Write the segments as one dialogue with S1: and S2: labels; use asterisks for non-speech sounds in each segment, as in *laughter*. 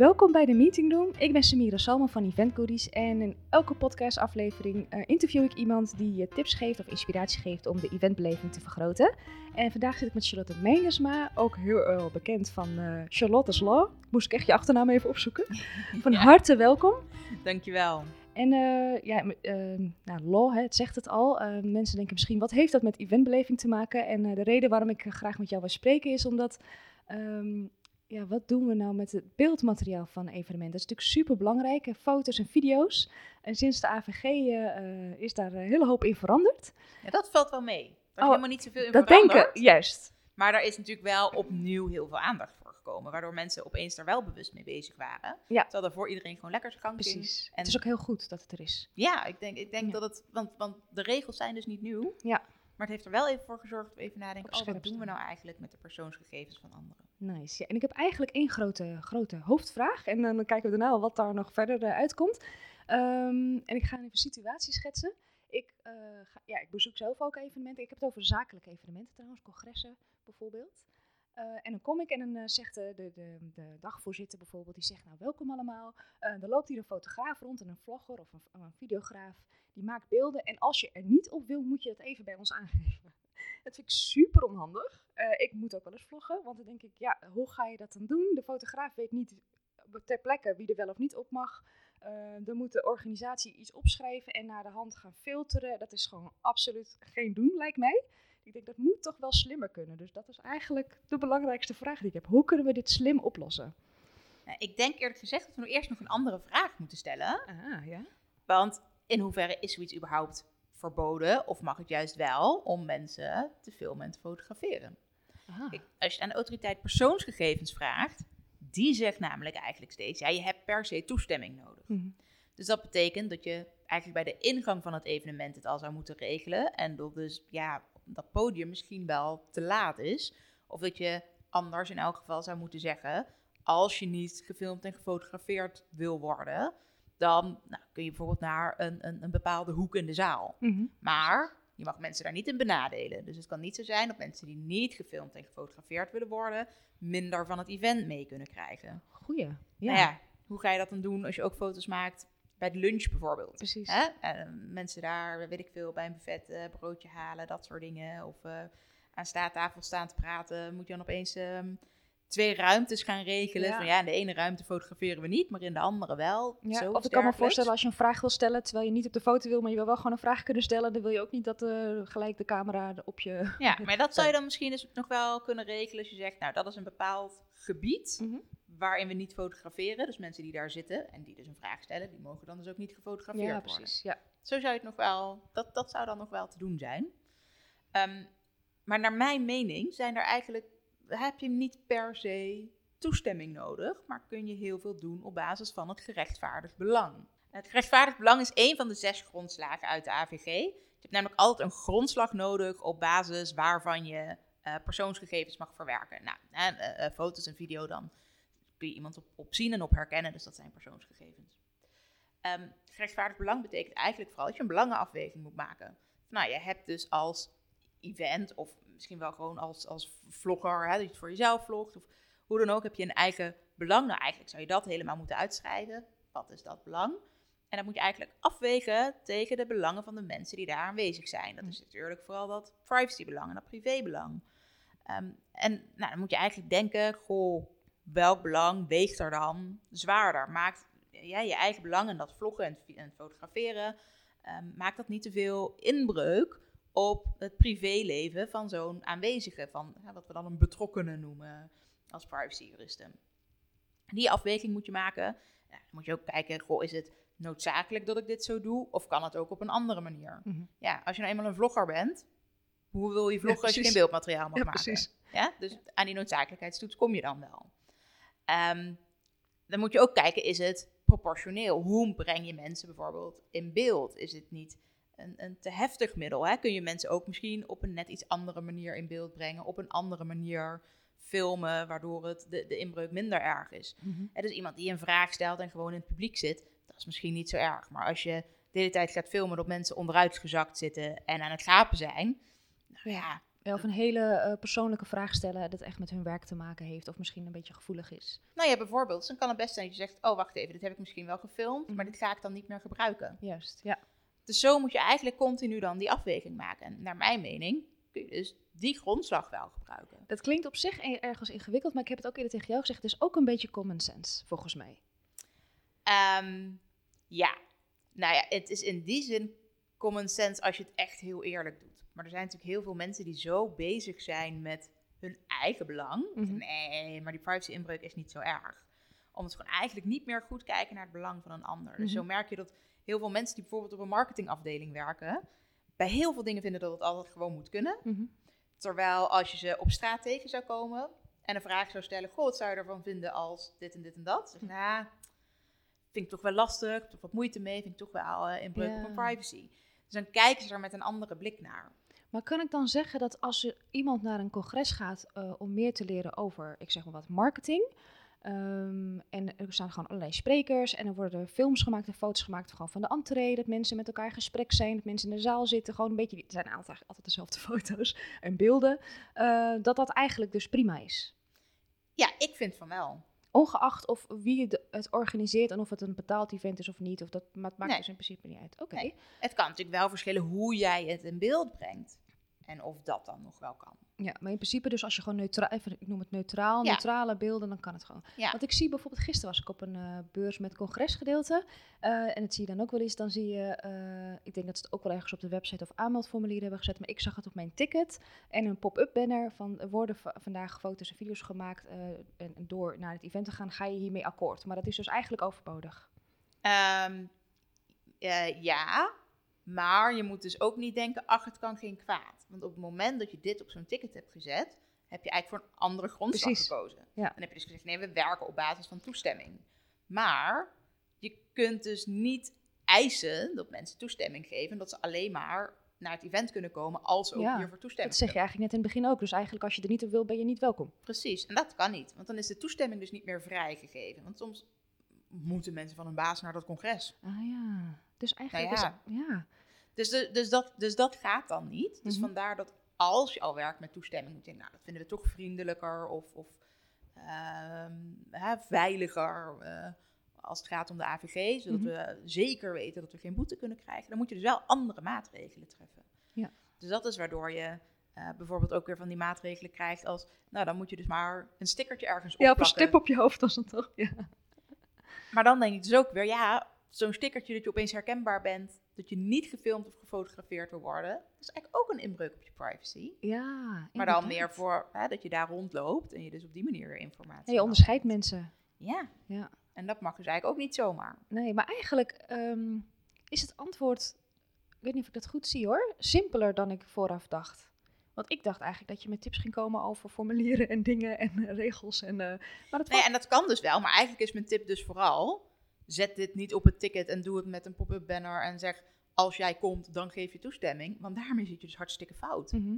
S1: Welkom bij de Meeting Room. Ik ben Samira Salman van Event Goodies en in elke podcastaflevering uh, interview ik iemand die je tips geeft of inspiratie geeft om de eventbeleving te vergroten. En vandaag zit ik met Charlotte Meenesma, ook heel uh, bekend van uh, Charlotte's Law. Moest ik echt je achternaam even opzoeken. *laughs* Van harte welkom.
S2: Dankjewel.
S1: En uh, ja, nou, law, hè, het zegt het al. mensen denken misschien, wat heeft dat met eventbeleving te maken? En de reden waarom ik graag met jou wil spreken is omdat um, ja, wat doen we nou met het beeldmateriaal van een evenement? Dat is natuurlijk super belangrijk, foto's en video's. En sinds de AVG uh, is daar een hele hoop in veranderd.
S2: Ja, dat valt wel mee. Er is oh, helemaal niet zoveel in
S1: dat
S2: veranderd.
S1: Dat denken, juist.
S2: Maar daar is natuurlijk wel opnieuw heel veel aandacht voor gekomen. Waardoor mensen opeens er wel bewust mee bezig waren. Ja. Terwijl er voor iedereen gewoon lekker gang
S1: Precies. En het is ook heel goed dat het er is.
S2: Ja, ik denk, ik denk ja. dat het... Want, want de regels zijn dus niet nieuw. Ja. Maar het heeft er wel even voor gezorgd dat we even nadenken, oh, wat doen we nou eigenlijk met de persoonsgegevens van anderen?
S1: Nice. Ja, en ik heb eigenlijk één grote, grote hoofdvraag. En dan kijken we daarna al wat daar nog verder uh, uitkomt. Um, en ik ga even situatie schetsen. Ik, uh, ga, ja, ik bezoek zelf ook evenementen. Ik heb het over zakelijke evenementen trouwens, congressen bijvoorbeeld. Uh, en dan kom ik en dan zegt de, de, de, dagvoorzitter bijvoorbeeld, die zegt nou welkom allemaal. Er loopt hier een fotograaf rond en een vlogger of een, een, videograaf. Die maakt beelden en als je er niet op wil, moet je dat even bij ons aangeven. Dat vind ik super onhandig. ik moet ook wel eens vloggen, want dan denk ik, ja, hoe ga je dat dan doen? De fotograaf weet niet ter plekke wie er wel of niet op mag. dan moet de organisatie iets opschrijven en naar de hand gaan filteren. Dat is gewoon absoluut geen doen, lijkt mij. Ik denk dat moet toch wel slimmer kunnen. Dus dat is eigenlijk de belangrijkste vraag die ik heb. Hoe kunnen we dit slim oplossen?
S2: ik denk eerlijk gezegd dat we nu eerst nog een andere vraag moeten stellen.
S1: Ah, ja.
S2: Want in hoeverre is zoiets überhaupt verboden? Of mag het juist wel om mensen te filmen en te fotograferen? Kijk, als je aan de autoriteit persoonsgegevens vraagt, die zegt namelijk eigenlijk steeds, ja, je hebt per se toestemming nodig. Mhm. Dus dat betekent dat je eigenlijk bij de ingang van het evenement het al zou moeten regelen. En dat dus ja, dat podium misschien wel te laat is. Of dat je anders in elk geval zou moeten zeggen, als je niet gefilmd en gefotografeerd wil worden, dan nou, kun je bijvoorbeeld naar een, een, een, bepaalde hoek in de zaal. Mhm. Maar je mag mensen daar niet in benadelen. Dus het kan niet zo zijn dat mensen die niet gefilmd en gefotografeerd willen worden, minder van het event mee kunnen krijgen.
S1: Goeie. Ja.
S2: Nou ja, hoe ga je dat dan doen als je ook foto's maakt bij de lunch bijvoorbeeld.
S1: Precies.
S2: Hè? En mensen daar, weet ik veel, bij een buffet uh, broodje halen, dat soort dingen. Of uh, aan staattafel staan te praten. Moet je dan opeens um, twee ruimtes gaan regelen. Ja. Van ja, in de ene ruimte fotograferen we niet, maar in de andere wel.
S1: Ja, Zo, of ik kan me voorstellen als je een vraag wil stellen, terwijl je niet op de foto wil, maar je wil wel gewoon een vraag kunnen stellen. Dan wil je ook niet dat uh, gelijk de camera op je...
S2: Ja, *laughs* maar dat zou je dan misschien dus nog wel kunnen regelen als je zegt, nou dat is een bepaald gebied. Mm -hmm waarin we niet fotograferen. Dus mensen die daar zitten en die dus een vraag stellen, die mogen dan dus ook niet gefotografeerd ja, worden. Precies, ja. Zo zou je het nog wel, dat, dat zou dan nog wel te doen zijn. Um, maar naar mijn mening zijn er eigenlijk, heb je niet per se toestemming nodig, maar kun je heel veel doen op basis van het gerechtvaardigd belang. Het gerechtvaardigd belang is één van de zes grondslagen uit de AVG. Je hebt namelijk altijd een grondslag nodig op basis waarvan je uh, persoonsgegevens mag verwerken. Nou, uh, uh, foto's en video dan kun je iemand op, op zien en op herkennen. Dus dat zijn persoonsgegevens. Um, gerechtvaardigd belang betekent eigenlijk vooral dat je een belangenafweging moet maken. Nou, je hebt dus als event, of misschien wel gewoon als, als vlogger, hè, dat je het voor jezelf vlogt, of hoe dan ook, heb je een eigen belang. Nou, eigenlijk zou je dat helemaal moeten uitschrijven. Wat is dat belang? En dat moet je eigenlijk afwegen tegen de belangen van de mensen die daar aanwezig zijn. Dat is mm. natuurlijk vooral dat privacybelang en dat privébelang. Um, en nou, dan moet je eigenlijk denken, goh, welk belang weegt er dan zwaarder? Maakt ja, je eigen belang en dat vloggen en, en fotograferen, um, maakt dat niet te veel inbreuk op het privéleven van zo'n aanwezige, van wat we dan een betrokkenen noemen als privacyjuristen. Die afweging moet je maken. Ja, dan moet je ook kijken, goh, is het noodzakelijk dat ik dit zo doe? Of kan het ook op een andere manier? Mhm. Ja, als je nou eenmaal een vlogger bent, hoe wil je vloggen als je geen beeldmateriaal mag ja, maken? Precies. Ja, dus aan die noodzakelijkheidstoets kom je dan wel. Um, dan moet je ook kijken, is het proportioneel? Hoe breng je mensen bijvoorbeeld in beeld? Is het niet een, een te heftig middel? Hè? Kun je mensen ook misschien op een net iets andere manier in beeld brengen, op een andere manier filmen, waardoor het de, de inbreuk minder erg is? Mm dus iemand die een vraag stelt en gewoon in het publiek zit, dat is misschien niet zo erg. Maar als je de hele tijd gaat filmen dat mensen onderuit gezakt zitten en aan het gapen zijn, nou ja,
S1: of een hele eh, persoonlijke vraag stellen dat echt met hun werk te maken heeft of misschien een beetje gevoelig is.
S2: Nou ja, bijvoorbeeld, dan kan het best zijn dat je zegt, oh wacht even, dit heb ik misschien wel gefilmd, maar mhm. dit ga ik dan niet meer gebruiken.
S1: Juist, ja.
S2: Dus zo moet je eigenlijk continu dan die afweging maken. En naar mijn mening kun je dus die grondslag wel gebruiken.
S1: Dat klinkt op zich e-, ergens ingewikkeld, maar ik heb het ook eerder tegen jou gezegd, het is ook een beetje common sense, volgens mij.
S2: Um, ja, nou ja, het is in die zin common sense als je het echt heel eerlijk doet. Maar er zijn natuurlijk heel veel mensen die zo bezig zijn met hun eigen belang. Mhm. Nee, maar die privacy inbreuk is niet zo erg. Om het gewoon eigenlijk niet meer goed kijken naar het belang van een ander. Dus zo mhm. merk je dat heel veel mensen die bijvoorbeeld op een marketingafdeling werken, bij heel veel dingen vinden dat het altijd gewoon moet kunnen. Mhm. Terwijl als je ze op straat tegen zou komen en een vraag zou stellen: Goh, wat zou je ervan vinden als dit en dit en dat? Zeg, nou, vind ik toch wel lastig, toch wat moeite mee, vind ik toch wel uh, inbreuk op mijn privacy. Dus dan kijken ze er met een andere blik naar.
S1: Maar kan ik dan zeggen dat als er iemand naar een congres gaat uh, om meer te leren over, ik zeg maar wat, marketing. Um, en er staan gewoon allerlei sprekers en er worden films gemaakt en foto's gemaakt gewoon van de entree. Dat mensen met elkaar in gesprek zijn, dat mensen in de zaal zitten. Gewoon een beetje, het zijn altijd, altijd dezelfde *laughs* foto's en beelden. Uh, dat dat eigenlijk dus prima is.
S2: Ja, ik vind van wel.
S1: Ongeacht of wie het organiseert en of het een betaald event is of niet. Of dat maakt dus in principe niet uit. Oké.
S2: Het kan natuurlijk wel verschillen hoe jij het in beeld brengt. En of dat dan nog wel kan.
S1: Ja, maar in principe dus als je gewoon neutraal, even, ik noem het neutraal, neutrale beelden, dan kan het gewoon. Ja. Want ik zie bijvoorbeeld, gisteren was ik op een uh, beurs met congresgedeelte. Uh, en dat zie je dan ook wel eens, dan zie je, uh, ik denk dat ze het ook wel ergens op de website of aanmeldformulier hebben gezet, maar ik zag het op mijn ticket. En een pop-up banner van, worden vandaag foto's en video's gemaakt en door naar het event te gaan, ga je hiermee akkoord. Maar dat is dus eigenlijk overbodig.
S2: Um, ja, maar je moet dus ook niet denken, ach, het kan geen kwaad. Want op het moment dat je dit op zo'n ticket hebt gezet, heb je eigenlijk voor een andere grondslag gekozen. Ja. Dan heb je dus gezegd, nee, we werken op basis van toestemming. Maar je kunt dus niet eisen dat mensen toestemming geven, dat ze alleen maar naar het event kunnen komen als ze ook ja, hiervoor toestemming
S1: Dat zeg je eigenlijk net in het begin ook. Dus eigenlijk als je er niet op wil, ben je niet welkom.
S2: Precies, en dat kan niet. Want dan is de toestemming dus niet meer vrijgegeven. Want soms moeten mensen van een baas naar dat congres.
S1: Ah ja, dus eigenlijk nou ja. Is, ja.
S2: Dus, dus, dat, dus dat gaat dan niet. Dus mhm. vandaar dat als je al werkt met toestemming, moet je denken, nou, dat vinden we toch vriendelijker of, of ehm, hè, veiliger uh, als het gaat om de AVG, zodat mhm. we zeker weten dat we geen boete kunnen krijgen. Dan moet je dus wel andere maatregelen treffen. Ja. Dus dat is waardoor je uh, bijvoorbeeld ook weer van die maatregelen krijgt als, nou, dan moet je dus maar een stickertje ergens op.
S1: Ja, een stip op je hoofd als dan toch. Ja.
S2: Maar dan denk ik dus ook weer, ja, zo'n stickertje dat je opeens herkenbaar bent, dat je niet gefilmd of gefotografeerd wil worden, dat is eigenlijk ook een inbreuk op je privacy.
S1: Ja,
S2: Maar dan meer voor hè, dat je daar rondloopt en je dus op die manier informatie
S1: ja, Je onderscheidt mensen.
S2: Ja. ja. En dat mag dus eigenlijk ook niet zomaar.
S1: Nee, maar eigenlijk ehm, is het antwoord, ik weet niet of ik dat goed zie hoor, simpeler dan ik vooraf dacht. Want ik dacht eigenlijk dat je met tips ging komen over formulieren en dingen en *laughs* regels. En, uh,
S2: maar dat nee, en dat kan dus wel, maar eigenlijk is mijn tip dus vooral zet dit niet op het ticket en doe het met een pop-up banner en zeg als jij komt, dan geef je toestemming. Want daarmee zit je dus hartstikke fout. Mhm.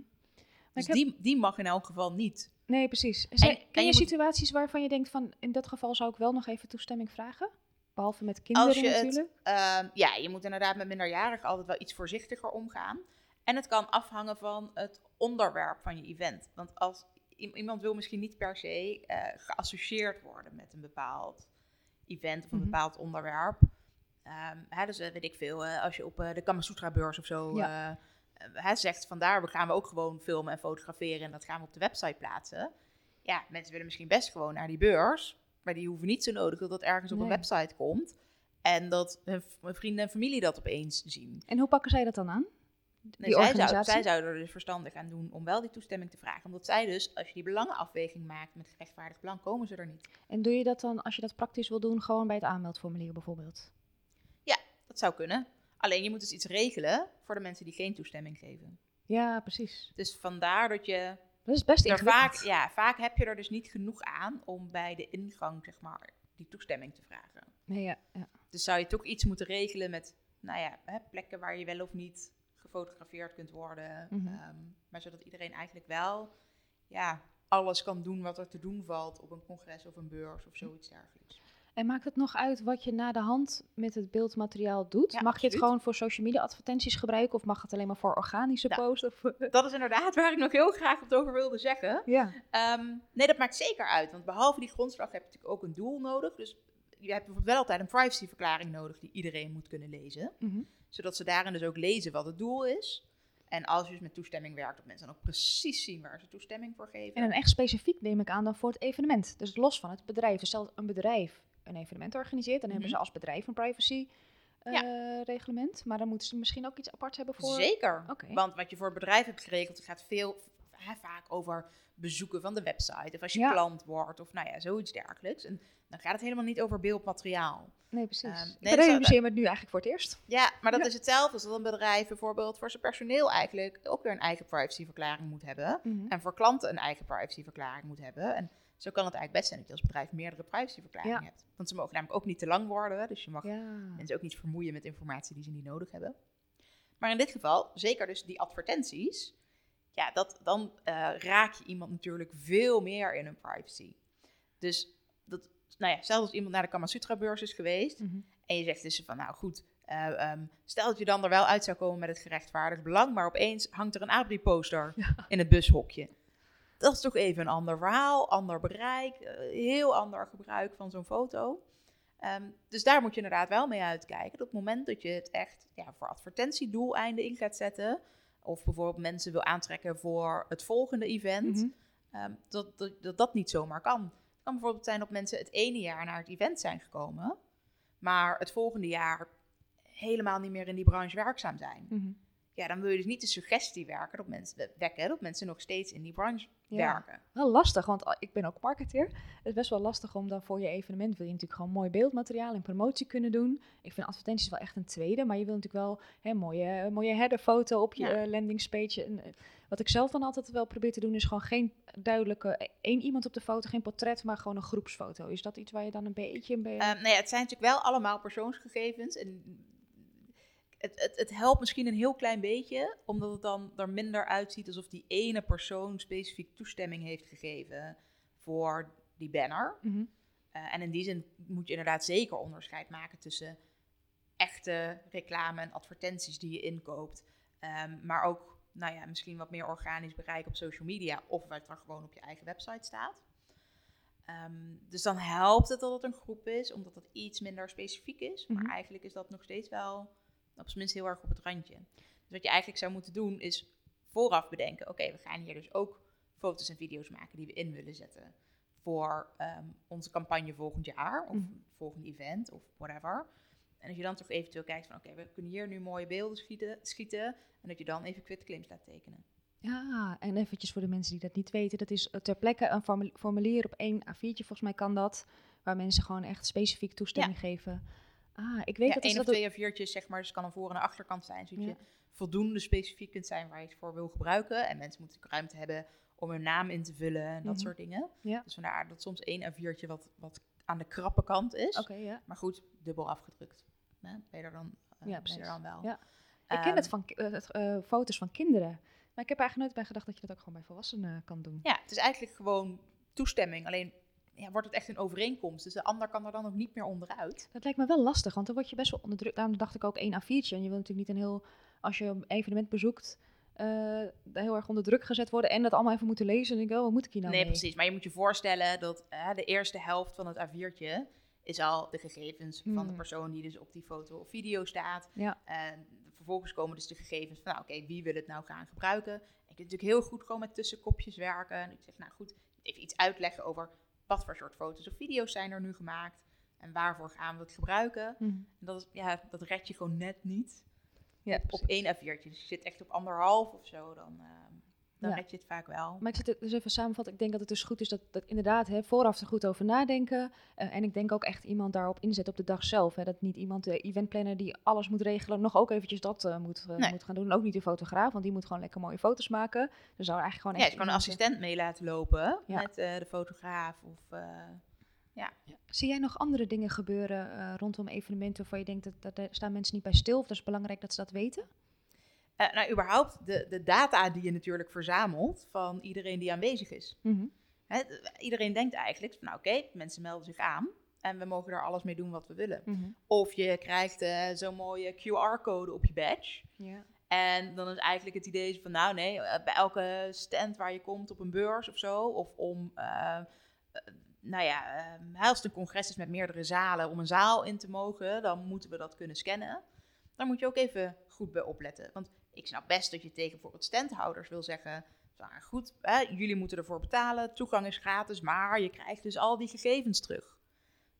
S2: Dus die, die mag in elk geval niet.
S1: Nee, precies. Zijn, ken je, situaties waarvan je denkt van in dat geval zou ik wel nog even toestemming vragen? Behalve met kinderen natuurlijk.
S2: Uh, ja, je moet inderdaad met minderjarigen altijd wel iets voorzichtiger omgaan. En het kan afhangen van het onderwerp van je event. Want als iemand wil misschien niet per se uh, geassocieerd worden met een bepaald event of een mhm. bepaald onderwerp. Um, hè, dus uh, weet ik veel, uh, als je op uh, de Kamasutra-beurs of zo ja. zegt, vandaar we gaan we ook gewoon filmen en fotograferen en dat gaan we op de website plaatsen. Ja, mensen willen misschien best gewoon naar die beurs, maar die hoeven niet zo nodig dat dat ergens op een website komt. En dat hun vrienden en familie dat opeens zien.
S1: En hoe pakken zij dat dan aan?
S2: Nee, zij, zou, zij, zouden er dus verstandig aan doen om wel die toestemming te vragen. Omdat zij dus, als je die belangenafweging maakt met gerechtvaardigd belang, komen ze er niet.
S1: En doe je dat dan, als je dat praktisch wil doen, gewoon bij het aanmeldformulier bijvoorbeeld?
S2: Ja, dat zou kunnen. Alleen je moet dus iets regelen voor de mensen die geen toestemming geven.
S1: Ja, precies.
S2: Dus vandaar dat je...
S1: Dat is best
S2: vaak, Ja, vaak heb je er dus niet genoeg aan om bij de ingang, zeg maar, die toestemming te vragen.
S1: Nee, ja, ja.
S2: Dus zou je toch iets moeten regelen met, nou ja, hè, plekken waar je wel of niet gefotografeerd kunt worden. Mhm. Ehm, maar zodat iedereen eigenlijk wel ja, alles kan doen wat er te doen valt op een congres of een beurs of zoiets dergelijks.
S1: En maakt het nog uit wat je na de hand met het beeldmateriaal doet? mag je het gewoon voor social media advertenties gebruiken of mag het alleen maar voor organische ja, posts? Of... *laughs*
S2: Dat is inderdaad waar ik nog heel graag wat over wilde zeggen. Ja. Ehm, nee, dat maakt zeker uit. Want behalve die grondslag heb je natuurlijk ook een doel nodig. Dus je hebt bijvoorbeeld wel altijd een privacyverklaring nodig die iedereen moet kunnen lezen. Mhm. Zodat ze daarin dus ook lezen wat het doel is. En als je dus met toestemming werkt, dat mensen dan ook precies zien waar ze toestemming voor geven.
S1: En dan echt specifiek neem ik aan dan voor het evenement. Dus los van het bedrijf. Dus stel een bedrijf een evenement organiseert, dan hebben ze mhm. als bedrijf een privacy uh, reglement. Maar dan moeten ze misschien ook iets apart hebben voor.
S2: Zeker. Want wat je voor het bedrijf hebt geregeld, gaat veel hè, vaak over bezoeken van de website. Of als je klant wordt, of nou ja, zoiets dergelijks. En dan gaat het helemaal niet over beeldmateriaal.
S1: Nee, precies. Um, nee, ik realiseer het nu eigenlijk voor het eerst.
S2: Ja, maar dat is hetzelfde als dat een bedrijf bijvoorbeeld voor zijn personeel eigenlijk ook weer een eigen privacyverklaring moet hebben. Mhm. En voor klanten een eigen privacyverklaring moet hebben. En zo kan het eigenlijk best zijn dat je als bedrijf meerdere privacyverklaringen hebt. Want ze mogen namelijk ook niet te lang worden. Dus je mag mensen ook niet vermoeien met informatie die ze niet nodig hebben. Maar in dit geval, zeker dus die advertenties, ja, dat, dan uh, raak je iemand natuurlijk veel meer in hun privacy. Dus dat, nou ja, zelfs als iemand naar de Kamasutra-beurs is geweest mhm. en je zegt dus van, nou goed, uh, stel dat je dan er wel uit zou komen met het gerechtvaardigd belang, maar opeens hangt er een Abri-poster in het bushokje. Dat is toch even een ander verhaal, ander bereik, uh, heel ander gebruik van zo'n foto. Ehm, dus daar moet je inderdaad wel mee uitkijken. Op het moment dat je het echt ja, voor advertentiedoeleinden in gaat zetten, of bijvoorbeeld mensen wil aantrekken voor het volgende event, mhm. ehm, dat, dat, dat, dat niet zomaar kan. Het kan bijvoorbeeld zijn dat mensen het ene jaar naar het event zijn gekomen, maar het volgende jaar helemaal niet meer in die branche werkzaam zijn. Mhm. Ja, dan wil je dus niet de suggestie werken dat mensen, wekken dat mensen nog steeds in die branche werken.
S1: Wel lastig, want ik ben ook marketeer. Het is best wel lastig om dan voor je evenement wil je natuurlijk gewoon mooi beeldmateriaal en promotie kunnen doen. Ik vind advertenties wel echt een tweede, maar je wil natuurlijk wel een mooie, mooie headerfoto op je ja. Eh, landingspage. En, eh, wat ik zelf dan altijd wel probeer te doen, is gewoon geen duidelijke e-, één iemand op de foto, geen portret, maar gewoon een groepsfoto. Is dat iets waar je dan een beetje... Een beetje...
S2: Uh, nee, het zijn natuurlijk wel allemaal persoonsgegevens. En het, het, het, helpt misschien een heel klein beetje, omdat het dan er minder uitziet alsof die ene persoon specifiek toestemming heeft gegeven voor die banner. Mhm. Eh, en in die zin moet je inderdaad zeker onderscheid maken tussen echte reclame en advertenties die je inkoopt, um, maar ook nou ja, misschien wat meer organisch bereik op social media of wat er gewoon op je eigen website staat. Ehm, dus dan helpt het dat het een groep is, omdat het iets minder specifiek is. Maar mhm. eigenlijk is dat nog steeds wel op zijn minst heel erg op het randje. Dus wat je eigenlijk zou moeten doen is vooraf bedenken: oké, we gaan hier dus ook foto's en video's maken die we in willen zetten voor ehm, onze campagne volgend jaar of mm. volgend event of whatever. En als je dan toch eventueel kijkt van oké, we kunnen hier nu mooie beelden schieten, schieten en dat je dan even quit claims laat tekenen.
S1: Ja, en eventjes voor de mensen die dat niet weten, dat is ter plekke een formulier op één A4'tje, volgens mij kan dat, waar mensen gewoon echt specifiek toestemming geven Ah, ik weet
S2: ja,
S1: dat
S2: één of twee of viertjes, zeg maar. Dus kan een voor- en een achterkant zijn. Zodat je voldoende specifiek kunt zijn waar je het voor wil gebruiken. En mensen moeten ruimte hebben om hun naam in te vullen en dat mhm. soort dingen. Ja. Dus vandaar dat soms één en viertje wat, wat aan de krappe kant is. Okay, ja. Maar goed, dubbel afgedrukt. Ben je er dan, uh, ja, ben je er dan wel. Ja.
S1: ik ken het ehm, van uh, foto's van kinderen. Maar ik heb eigenlijk nooit bij gedacht dat je dat ook gewoon bij volwassenen kan doen.
S2: Ja, het is eigenlijk gewoon toestemming. Alleen ja, wordt het echt een overeenkomst. Dus de ander kan er dan ook niet meer onderuit.
S1: Dat lijkt me wel lastig, want dan word je best wel onder druk. Daarom dacht ik ook één A4'tje. En je wil natuurlijk niet een heel, als je een evenement bezoekt, uh, heel erg onder druk gezet worden en dat allemaal even moeten lezen. En ik, oh, wat moet ik hier nou
S2: Nee, precies. Maar je moet je voorstellen dat uh, de eerste helft van het A4'tje is al de gegevens van de hmm. persoon die dus op die foto of video staat. Ja. En vervolgens komen dus de gegevens van, nou oké, wie wil het nou gaan gebruiken? En je kunt natuurlijk heel goed gewoon met tussenkopjes werken. En ik zeg, nou goed, even iets uitleggen over wat voor soort foto's of video's zijn er nu gemaakt en waarvoor gaan we het gebruiken. Mhm. En dat, is, ja, dat red je gewoon net niet ja, op, één A4'tje. Dus je zit echt op anderhalf of zo, dan, uh, dan red je het vaak wel.
S1: Maar ik zit dus even samenvatten. Ik denk dat het dus goed is dat, dat inderdaad hè, vooraf er goed over nadenken. Uh, en ik denk ook echt iemand daarop inzet op de dag zelf. Hè, dat niet iemand, de eventplanner die alles moet regelen, nog ook eventjes dat uh, moet, uh, moet gaan doen. Ook niet de fotograaf, want die moet gewoon lekker mooie foto's maken. Dus zou eigenlijk gewoon.
S2: Ja, je kan een assistent mee laten lopen met de fotograaf of. Ja.
S1: Zie jij nog andere dingen gebeuren rondom evenementen waarvan je denkt dat, dat daar staan mensen niet bij stil of dat is belangrijk dat ze dat weten?
S2: Uh, nou, überhaupt de, de data die je natuurlijk verzamelt van iedereen die aanwezig is. Mhm. Iedereen denkt eigenlijk, nou oké, mensen melden zich aan. en we mogen daar alles mee doen wat we willen. Mhm. Of je krijgt uh, zo'n mooie QR-code op je badge. Ja. En dan is eigenlijk het idee van, nou nee, eh, bij elke stand waar je komt op een beurs of zo, of om, uh, nou ja, als het een congres is met meerdere zalen, om een zaal in te mogen, dan moeten we dat kunnen scannen. Daar moet je ook even goed bij opletten. Want ik snap best dat je tegen bijvoorbeeld standhouders wil zeggen, goed, hè, jullie moeten ervoor betalen, toegang is gratis, maar je krijgt dus al die gegevens terug.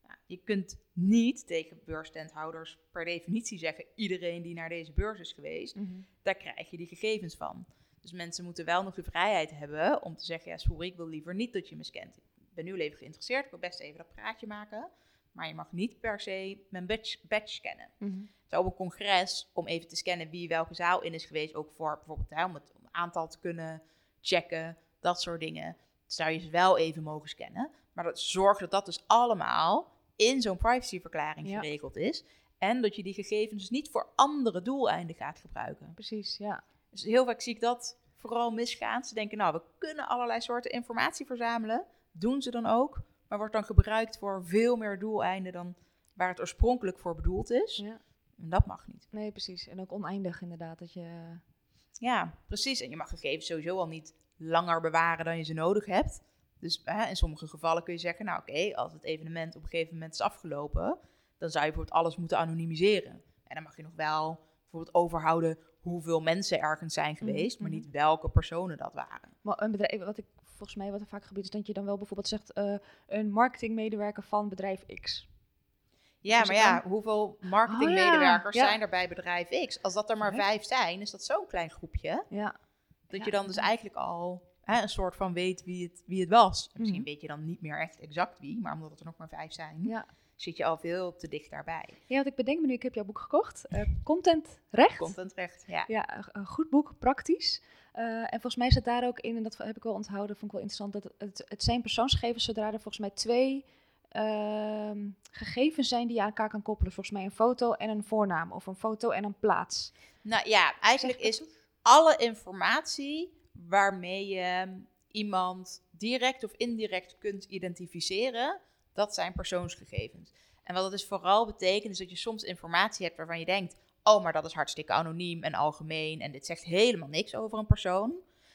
S2: Nou, je kunt niet tegen beursstandhouders per definitie zeggen, iedereen die naar deze beurs is geweest, mhm. daar krijg je die gegevens van. Dus mensen moeten wel nog de vrijheid hebben om te zeggen, ja sorry, ik wil liever niet dat je me scant. Ik ben nu even geïnteresseerd, ik wil best even dat praatje maken, maar je mag niet per se mijn badge, badge scannen. Mm Zo op een congres, om even te scannen wie welke zaal in is geweest, ook voor bijvoorbeeld hè, om het aantal te kunnen checken, dat soort dingen. Zou je ze wel even mogen scannen. Maar dat, zorg dat dat dus allemaal in zo'n privacyverklaring geregeld is. En dat je die gegevens dus niet voor andere doeleinden gaat gebruiken.
S1: Precies, ja.
S2: Dus heel vaak zie ik dat vooral misgaan. Ze denken, nou, we kunnen allerlei soorten informatie verzamelen. Doen ze dan ook. Maar wordt dan gebruikt voor veel meer doeleinden dan waar het oorspronkelijk voor bedoeld is. Ja. En dat mag niet.
S1: Nee, precies. En ook oneindig inderdaad. Dat je
S2: ja, precies. En je mag gegevens sowieso al niet langer bewaren dan je ze nodig hebt. Dus hè, in sommige gevallen kun je zeggen, nou oké, als het evenement op een gegeven moment is afgelopen, dan zou je bijvoorbeeld alles moeten anonimiseren. En dan mag je nog wel bijvoorbeeld overhouden hoeveel mensen ergens zijn mhm, geweest, maar mhm. niet welke personen dat waren.
S1: Maar een bedrijf, wat ik volgens mij wat er vaak gebeurt, is dat je dan wel bijvoorbeeld zegt, uh, een marketingmedewerker van bedrijf X.
S2: Ja, maar ja, hoeveel marketingmedewerkers oh, zijn er bij bedrijf X? Als dat er maar vijf zijn, is dat zo'n klein groepje. Ja. Dat je dan dus eigenlijk al hè, een soort van weet wie het, wie het was. Misschien mhm. weet je dan niet meer echt exact wie, maar omdat er nog maar vijf zijn, zit je al veel te dicht daarbij.
S1: Ja, want ik bedenk me nu, ik heb jouw boek gekocht. Uh, contentrecht.
S2: Contentrecht, ja.
S1: Ja, een goed boek, praktisch. Uh, en volgens mij zit daar ook in, en dat heb ik wel onthouden, vond ik wel interessant, dat het, het zijn persoonsgegevens zodra er volgens mij twee Ehm, gegevens zijn die je aan elkaar kan koppelen. Volgens mij een foto en een voornaam of een foto en een plaats.
S2: Nou ja, eigenlijk is alle informatie waarmee je iemand direct of indirect kunt identificeren, dat zijn persoonsgegevens. En wat dat dus vooral betekent, is dat je soms informatie hebt waarvan je denkt: oh, maar dat is hartstikke anoniem en algemeen en dit zegt helemaal niks over een persoon.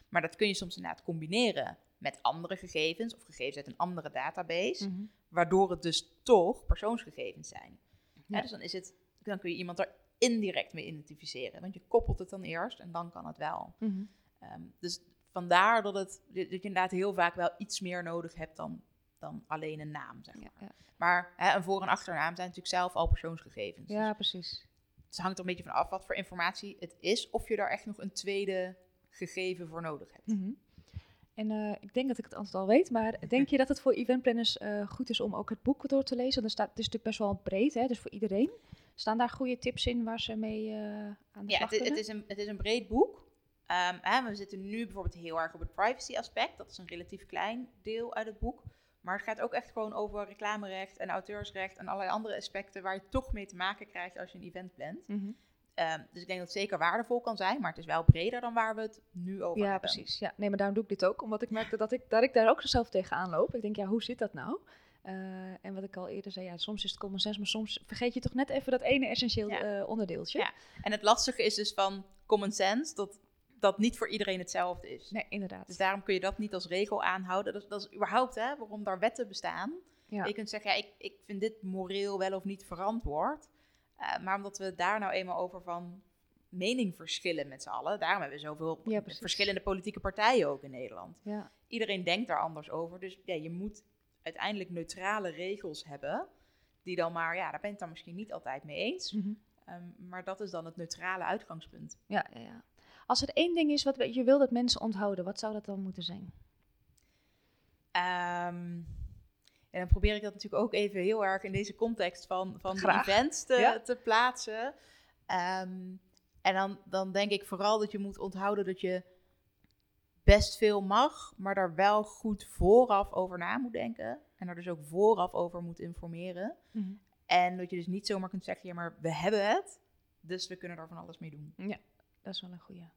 S2: Maar dat kun je soms inderdaad combineren met andere gegevens of gegevens uit een andere database, mhm. waardoor het dus toch persoonsgegevens zijn. Ja. dus dan, is het, dan kun je iemand er indirect mee identificeren, want je koppelt het dan eerst en dan kan het wel. Mhm. Ehm, dus vandaar dat, het, dat je inderdaad heel vaak wel iets meer nodig hebt dan, dan alleen een naam, zeg maar. Ja, Maar hè, een voor- en achternaam zijn natuurlijk zelf al persoonsgegevens.
S1: Ja, dus precies.
S2: Het hangt er een beetje van af wat voor informatie het is, of je daar echt nog een tweede gegeven voor nodig hebt.
S1: Mhm. En uh, ik denk dat ik het antwoord al weet, maar *laughs* denk je dat het voor eventplanners uh, goed is om ook het boek door te lezen? Dan staat, het is natuurlijk best wel breed, hè, dus voor iedereen. Staan daar goede tips in waar ze mee uh, aan de
S2: ja,
S1: slag
S2: het, het, is een, het is een breed boek. Um, hè, we zitten nu bijvoorbeeld heel erg op het privacy aspect. Dat is een relatief klein deel uit het boek. Maar het gaat ook echt gewoon over reclamerecht en auteursrecht en allerlei andere aspecten waar je toch mee te maken krijgt als je een event plant. Mm Ehm, dus ik denk dat het zeker waardevol kan zijn, maar het is wel breder dan waar we het nu over
S1: ja,
S2: hebben.
S1: Ja, precies. Ja, nee, maar daarom doe ik dit ook, omdat ik merkte dat ik, dat ik daar ook zelf tegenaan loop. Ik denk, ja, hoe zit dat nou? Uh, en wat ik al eerder zei, ja, soms is het common sense, maar soms vergeet je toch net even dat ene essentieel uh, onderdeeltje. Ja,
S2: en het lastige is dus van common sense, dat dat niet voor iedereen hetzelfde is.
S1: Nee, inderdaad.
S2: Dus daarom kun je dat niet als regel aanhouden. Dat, dat is überhaupt hè, waarom daar wetten bestaan. Ja. Je kunt zeggen, ja, ik, ik vind dit moreel wel of niet verantwoord. Uh, maar omdat we daar nou eenmaal over van mening verschillen met z'n allen. Daarom hebben we zoveel verschillende politieke partijen ook in Nederland. Ja. Iedereen denkt daar anders over. Dus ja, je moet uiteindelijk neutrale regels hebben. Die dan maar, ja, daar ben je het dan misschien niet altijd mee eens. Mhm. Ehm, maar dat is dan het neutrale uitgangspunt.
S1: Ja, ja, ja. Als er één ding is wat je wil dat mensen onthouden, wat zou dat dan moeten zijn?
S2: Um, en dan probeer ik dat natuurlijk ook even heel erg in deze context van, van de events te, te plaatsen. Ehm, en dan, dan denk ik vooral dat je moet onthouden dat je best veel mag, maar daar wel goed vooraf over na moet denken. En er dus ook vooraf over moet informeren. Mhm. En dat je dus niet zomaar kunt zeggen, ja, maar we hebben het, dus we kunnen er van alles mee doen.
S1: Ja, dat is wel een goede.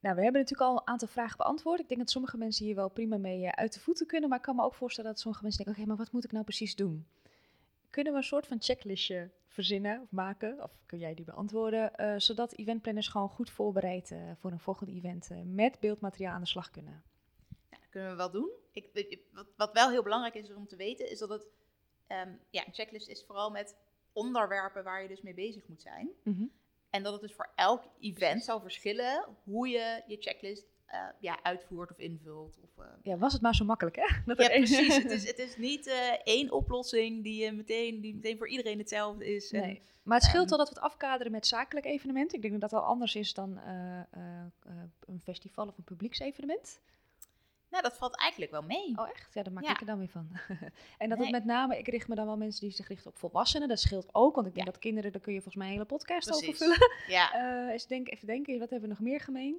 S1: Nou, we hebben natuurlijk al een aantal vragen beantwoord. Ik denk dat sommige mensen hier wel prima mee eh, uit de voeten kunnen. Maar ik kan me ook voorstellen dat sommige mensen denken: oké, maar wat moet ik nou precies doen? kunnen we een soort van checklistje verzinnen of maken? Of kun jij die beantwoorden? Uh, zodat eventplanners gewoon goed voorbereid uh, voor een volgende event met beeldmateriaal aan de slag kunnen.
S2: Ja, dat kunnen we wel doen. Ik, wat, wat, wel heel belangrijk is om te weten, is dat het um, ja, een checklist is vooral met onderwerpen waar je dus mee bezig moet zijn. Mm En dat het dus voor elk event zal verschillen hoe je je checklist uh, ja, uitvoert of invult. Of, uh...
S1: Ja, was het maar zo makkelijk, hè? *laughs*
S2: Dat ja, precies. het, is, *laughs* het is niet uh, één oplossing die, meteen, die meteen voor iedereen hetzelfde is.
S1: Nee. En, maar het scheelt um, wel dat we het afkaderen met zakelijke evenementen. Ik denk dat dat al anders is dan een festival of een publieksevenement.
S2: Nou, dat valt eigenlijk wel mee.
S1: Oh, echt? Ja, daar maak ik er dan weer van. *laughs* en dat het met name, ik richt me dan wel mensen die zich richten op volwassenen. Dat scheelt ook, want ik denk dat kinderen, daar kun je volgens mij een hele podcast over vullen. *laughs* Ja. Uh, eens denk, even denken, wat hebben we nog meer gemeen?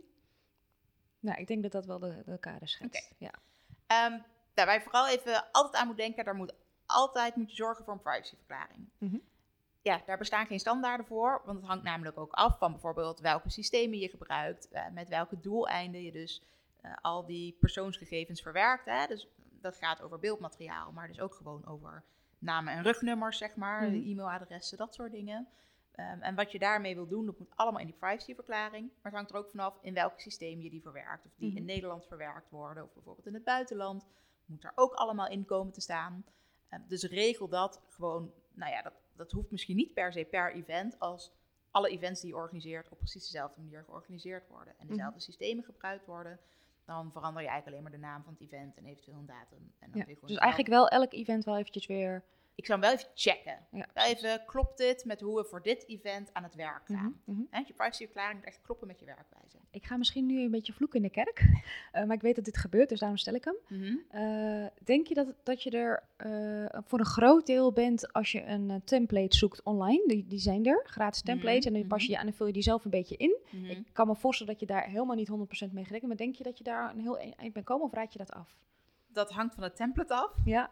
S1: Nou, ik denk dat dat wel de, de kader schetst. Ja.
S2: Um, daarbij vooral even altijd aan moet denken, daar moet altijd moet je zorgen voor een privacyverklaring. Mm Ja, daar bestaan geen standaarden voor, want het hangt namelijk ook af van bijvoorbeeld welke systemen je gebruikt, uh, met welke doeleinden je dus al die persoonsgegevens verwerkt. Hè? Dus dat gaat over beeldmateriaal, maar dus ook gewoon over namen en rugnummers, zeg maar, mm e-mailadressen, dat soort dingen. Um, en wat je daarmee wil doen, dat moet allemaal in die privacyverklaring. Maar het hangt er ook vanaf in welk systeem je die verwerkt. Of die in mhm. Nederland verwerkt worden, of bijvoorbeeld in het buitenland. Moet daar ook allemaal in komen te staan. Um, dus regel dat gewoon, nou ja, dat, dat hoeft misschien niet per se per event, als alle events die je organiseert op precies dezelfde manier georganiseerd worden. En dezelfde mhm. systemen gebruikt worden dan verander je eigenlijk alleen maar de naam van het event en eventueel een datum. En dan
S1: ja, dus eigenlijk wel elk event wel eventjes weer
S2: ik zou hem wel even checken. Ja. Even, klopt dit met hoe we voor dit event aan het werk gaan? Mm -hmm. je privacyverklaring moet echt kloppen met je werkwijze.
S1: Ik ga misschien nu een beetje vloeken in de kerk, uh, *laughs* maar ik weet dat dit gebeurt, dus daarom stel ik hem. Mm -hmm. uh, denk je dat, dat je er uh, voor een groot deel bent als je een template zoekt online? Die, die zijn er, gratis mhm, templates, en dan pas je je aan en vul je die zelf een beetje in. Mhm. Ik kan me voorstellen dat je daar helemaal niet 100% mee gerekend maar denk je dat je daar een heel eind bent komen of raad je dat af?
S2: Dat hangt van het template af.
S1: Ja.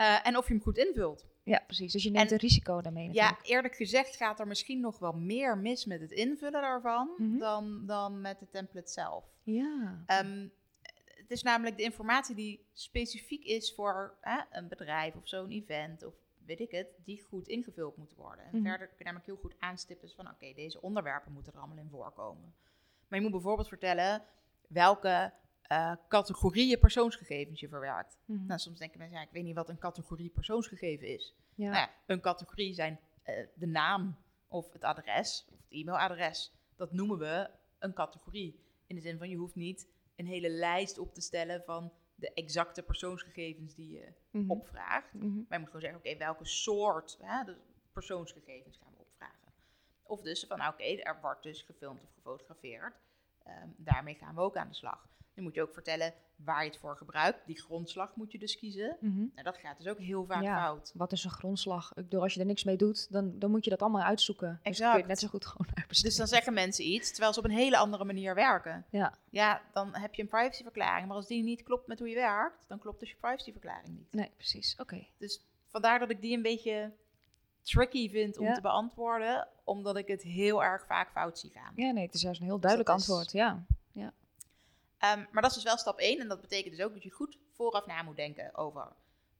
S2: Uh, en of je hem goed invult.
S1: Ja, precies. Dus je neemt een risico daarmee.
S2: Natuurlijk. Ja, eerlijk gezegd gaat er misschien nog wel meer mis met het invullen daarvan mm dan, dan met de template zelf.
S1: Ja.
S2: Um, het is namelijk de informatie die specifiek is voor hè, een bedrijf of zo'n event of weet ik het, die goed ingevuld moet worden. En mm verder kun je namelijk heel goed aanstippen van oké, deze onderwerpen moeten er allemaal in voorkomen. Maar je moet bijvoorbeeld vertellen welke uh, categorieën persoonsgegevens je verwerkt. Mhm. Nou, soms denken mensen, ja, ik weet niet wat een categorie persoonsgegeven is. Ja. Nou ja, een categorie zijn uh, de naam of het adres of het e-mailadres. Dat noemen we een categorie. In de zin van, je hoeft niet een hele lijst op te stellen van de exacte persoonsgegevens die je mm opvraagt. Mm -hmm. Maar je moet gewoon zeggen, oké, welke soort hè, persoonsgegevens gaan we opvragen. Of dus van, nou, oké, er wordt dus gefilmd of gefotografeerd. Um, daarmee gaan we ook aan de slag. Dan moet je ook vertellen waar je het voor gebruikt. Die grondslag moet je dus kiezen. Mm -hmm. dat gaat dus ook heel vaak ja, fout.
S1: Wat is een grondslag? Ik bedoel, als je er niks mee doet, dan, dan moet je dat allemaal uitzoeken. Dus exact. Dus net zo goed gewoon
S2: uitbesteden. Dus dan zeggen mensen iets, terwijl ze op een hele andere manier werken.
S1: Ja.
S2: Ja, dan heb je een privacyverklaring. Maar als die niet klopt met hoe je werkt, dan klopt dus je privacyverklaring niet.
S1: Nee, precies. Oké.
S2: Dus vandaar dat ik die een beetje tricky vind om te beantwoorden, omdat ik het heel erg vaak fout zie gaan.
S1: Ja, nee, het is juist een heel dus duidelijk antwoord. Ja.
S2: Um, maar dat is dus wel stap 1 en dat betekent dus ook dat je goed vooraf na moet denken over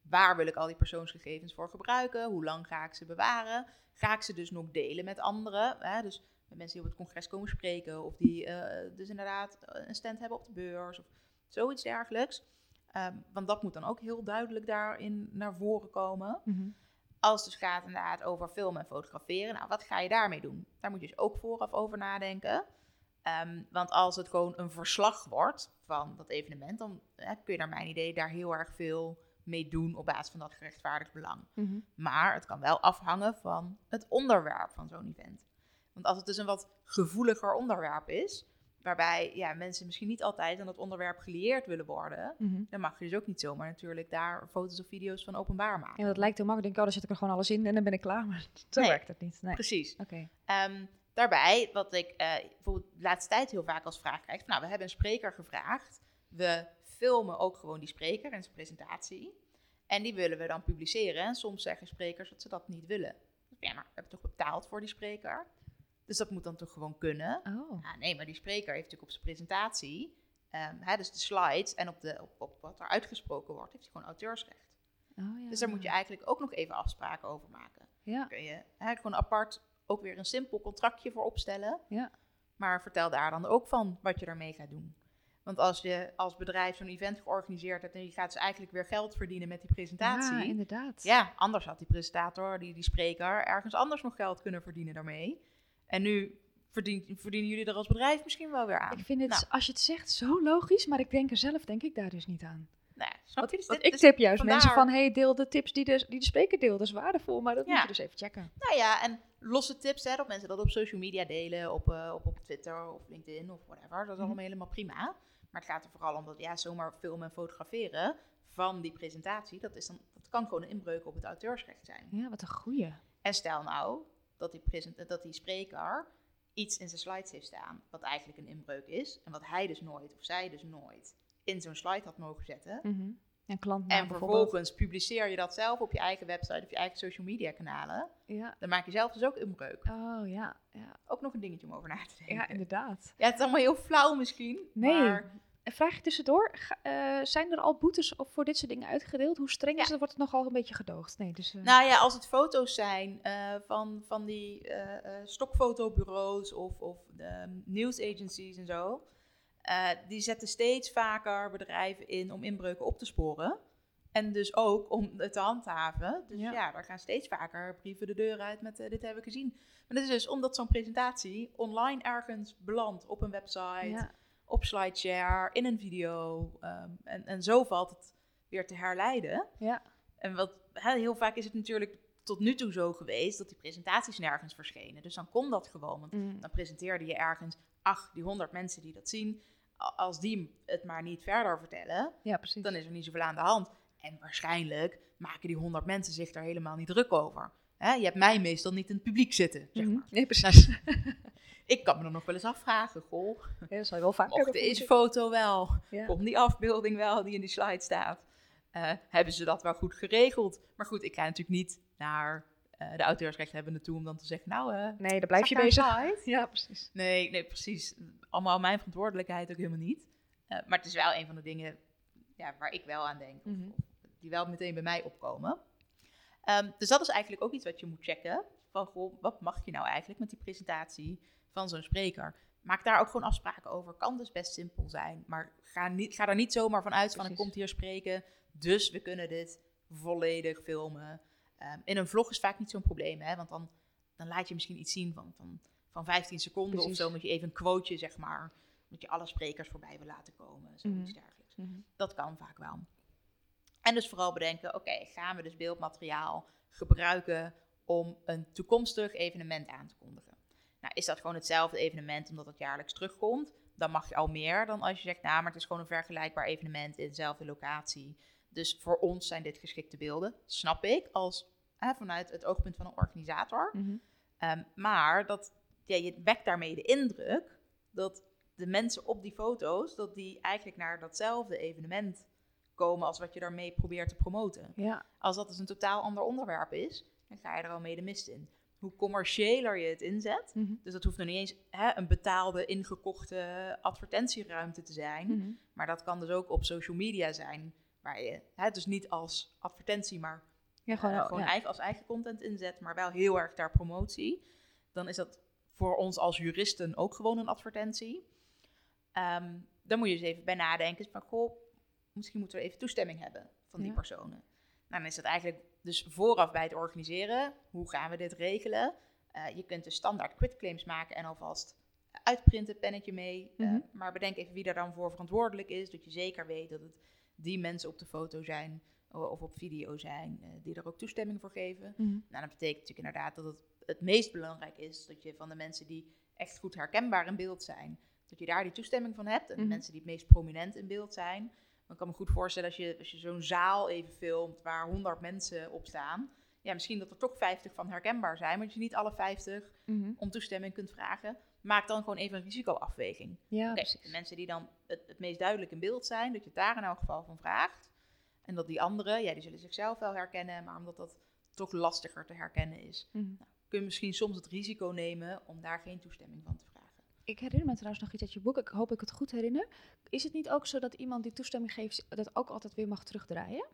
S2: waar wil ik al die persoonsgegevens voor gebruiken, hoe lang ga ik ze bewaren, ga ik ze dus nog delen met anderen, hè? dus met mensen die op het congres komen spreken of die uh, dus inderdaad een stand hebben op de beurs of zoiets dergelijks. Um, want dat moet dan ook heel duidelijk daarin naar voren komen. Mm -hmm. Als het dus gaat inderdaad over filmen en fotograferen, nou wat ga je daarmee doen? Daar moet je dus ook vooraf over nadenken. Ehm, want als het gewoon een verslag wordt van dat evenement, dan kun je naar mijn idee daar heel erg veel mee doen op basis van dat gerechtvaardigd belang. Mhm. Maar het kan wel afhangen van het onderwerp van zo'n event. Want als het dus een wat gevoeliger onderwerp is, waarbij ja, mensen misschien niet altijd aan dat onderwerp gelieerd willen worden, mhm. dan mag je dus ook niet zomaar natuurlijk daar foto's of video's van openbaar maken.
S1: Ja, dat lijkt heel makkelijk. Ik denk, oh, dan zet ik er gewoon alles in en dan ben ik klaar. Maar zo werkt het niet.
S2: Nee. Precies. Oké. Ehm, Daarbij, wat ik uh, bijvoorbeeld de laatste tijd heel vaak als vraag krijg. Nou, we hebben een spreker gevraagd. We filmen ook gewoon die spreker en zijn presentatie. En die willen we dan publiceren. En soms zeggen sprekers dat ze dat niet willen. Ja, maar we hebben toch betaald voor die spreker? Dus dat moet dan toch gewoon kunnen? Oh. Ja, nee, maar die spreker heeft natuurlijk op zijn presentatie, um, hè, dus de slides en op, de, op, op wat er uitgesproken wordt, heeft hij gewoon auteursrecht. Oh, ja. Dus daar moet je eigenlijk ook nog even afspraken over maken. Ja. Kun je hè, gewoon apart ook weer een simpel contractje voor opstellen. Ja. Maar vertel daar dan ook van wat je daarmee gaat doen. Want als je als bedrijf zo'n event georganiseerd hebt en je gaat dus eigenlijk weer geld verdienen met die presentatie.
S1: Ja, inderdaad.
S2: Ja, anders had die presentator, die, die spreker, ergens anders nog geld kunnen verdienen daarmee. En nu verdien, verdienen jullie er als bedrijf misschien wel weer aan.
S1: Ik vind het, nou. als je het zegt, zo logisch, maar ik denk er zelf denk ik daar dus niet aan.
S2: Snap je?
S1: Dus ik tip juist mensen van, hey, deel de tips die de, die de spreker deelt. Dat is waardevol, maar dat moet je dus even checken.
S2: Nou ja, en losse tips, hè, dat mensen dat op social media delen, op, uh, op, op Twitter of LinkedIn of whatever. Dat is mhm. allemaal helemaal prima. Maar het gaat er vooral om dat, ja, zomaar filmen en fotograferen van die presentatie, dat, is dan, dat kan gewoon een inbreuk op het auteursrecht zijn.
S1: Ja, wat een goeie.
S2: En stel nou dat die, dat die spreker iets in zijn slides heeft staan, wat eigenlijk een inbreuk is, en wat hij dus nooit, of zij dus nooit, in zo'n slide had mogen zetten.
S1: Mm En,
S2: en vervolgens publiceer je dat zelf op je eigen website of je eigen social media kanalen. Ja. Dan maak je zelf dus ook inbreuk.
S1: Oh ja, ja.
S2: Ook nog een dingetje om over na te denken.
S1: Ja, inderdaad.
S2: Ja, het is allemaal heel flauw misschien.
S1: Nee. Maar... En vraag je tussendoor, uh, zijn er al boetes voor dit soort dingen uitgedeeld? Hoe streng is het? Wordt het nogal een beetje gedoogd? Nee, dus,
S2: uh... Nou ja, als het foto's zijn uh, van, van die stokfotobureaus of, of nieuwsagencies en zo, uh, die zetten steeds vaker bedrijven in om inbreuken op te sporen. En dus ook om het te handhaven. Dus ja, ja daar gaan steeds vaker brieven de deur uit met uh, dit hebben we gezien. Maar dat is dus omdat zo'n presentatie online ergens belandt op een website, op SlideShare, in een video. Um, en, en zo valt het weer te herleiden. Ja. En wat, heel vaak is het natuurlijk tot nu toe zo geweest dat die presentaties nergens verschenen. Dus dan kon dat gewoon. Want mm. dan presenteerde je ergens, ach, die honderd mensen die dat zien, als die het maar niet verder vertellen, ja, precies. dan is er niet zoveel aan de hand. En waarschijnlijk maken die honderd mensen zich daar helemaal niet druk over. Je hebt mij meestal niet in het publiek zitten, zeg mhm. maar.
S1: Nee, precies. *laughs*
S2: ik kan me dan nog wel eens afvragen, goh,
S1: ja, dat zal je wel vaak
S2: mocht deze foto wel, ja. komt die afbeelding wel die in die slide staat, uh, hebben ze dat wel goed geregeld? Maar goed, ik ga natuurlijk niet naar de auteursrechten hebben toe om dan te zeggen, nou... Uh,
S1: nee, daar blijf je bezig.
S2: Ja, precies. Nee, nee, precies. Allemaal mijn verantwoordelijkheid ook helemaal niet. Uh, maar het is wel een van de dingen ja, waar ik wel aan denk. Mm die wel meteen bij mij opkomen. Um, dus dat is eigenlijk ook iets wat je moet checken. Van, goh, wat mag je nou eigenlijk met die presentatie van zo'n spreker? Maak daar ook gewoon afspraken over. Kan dus best simpel zijn. Maar ga, niet, ga er niet zomaar van uit van, ik komt hier spreken. Dus we kunnen dit volledig filmen. Ehm, in een vlog is vaak niet zo'n probleem, hè, want dan, dan laat je misschien iets zien van, van, van 15 seconden of zo, moet je even een quoteje, zeg maar, moet je alle sprekers voorbij wil laten komen, zoiets mm dergelijks. Mhm. Dat kan vaak wel. En dus vooral bedenken, oké, gaan we dus beeldmateriaal gebruiken om een toekomstig evenement aan te kondigen? Nou, is dat gewoon hetzelfde evenement omdat het jaarlijks terugkomt? Dan mag je al meer dan als je zegt, nou, maar het is gewoon een vergelijkbaar evenement in dezelfde locatie. Dus voor ons zijn dit geschikte beelden, snap ik, als vanuit het oogpunt van een organisator. Mhm. Ehm, maar dat, ja, je wekt daarmee de indruk dat de mensen op die foto's, dat die eigenlijk naar datzelfde evenement komen als wat je daarmee probeert te promoten. Ja. Als dat dus een totaal ander onderwerp is, dan ga je er al mee de mist in. Hoe commerciëler je het inzet, mhm. dus dat hoeft nog niet eens hè, een betaalde, ingekochte advertentieruimte te zijn, mhm. maar dat kan dus ook op social media zijn waar je het dus niet als advertentie, maar ja, gewoon, uh, gewoon Eigen, als eigen content inzet, maar wel heel erg ter promotie, dan is dat voor ons als juristen ook gewoon een advertentie. Ehm, dan moet je eens even bij nadenken van, goh, misschien moeten we even toestemming hebben van die personen. Nou, dan is dat eigenlijk dus vooraf bij het organiseren, hoe gaan we dit regelen? Uh, je kunt dus standaard quitclaims maken en alvast uitprinten, pennetje mee. Mm maar bedenk even wie daar dan voor verantwoordelijk is, dat je zeker weet dat het die mensen op de foto zijn of op video zijn, uh, die er ook toestemming voor geven. Mhm. Nou, dat betekent natuurlijk inderdaad dat het het meest belangrijk is dat je van de mensen die echt goed herkenbaar in beeld zijn, dat je daar die toestemming van hebt. En de mhm. mensen die het meest prominent in beeld zijn. Dan kan me goed voorstellen als je, als je zo'n zaal even filmt waar 100 mensen op staan. Ja, misschien dat er toch 50 van herkenbaar zijn, maar dat je niet alle 50 mhm. om toestemming kunt vragen maak dan gewoon even een risicoafweging. Ja, okay, de mensen die dan het, het, meest duidelijk in beeld zijn, dat je daar in elk geval van vraagt. En dat die anderen, ja, die zullen zichzelf wel herkennen, maar omdat dat toch lastiger te herkennen is, mm nou, kun je misschien soms het risico nemen om daar geen toestemming van te vragen.
S1: Ik herinner me trouwens nog iets uit je boek, ik hoop ik het goed herinner. Is het niet ook zo dat iemand die toestemming geeft, dat ook altijd weer mag terugdraaien?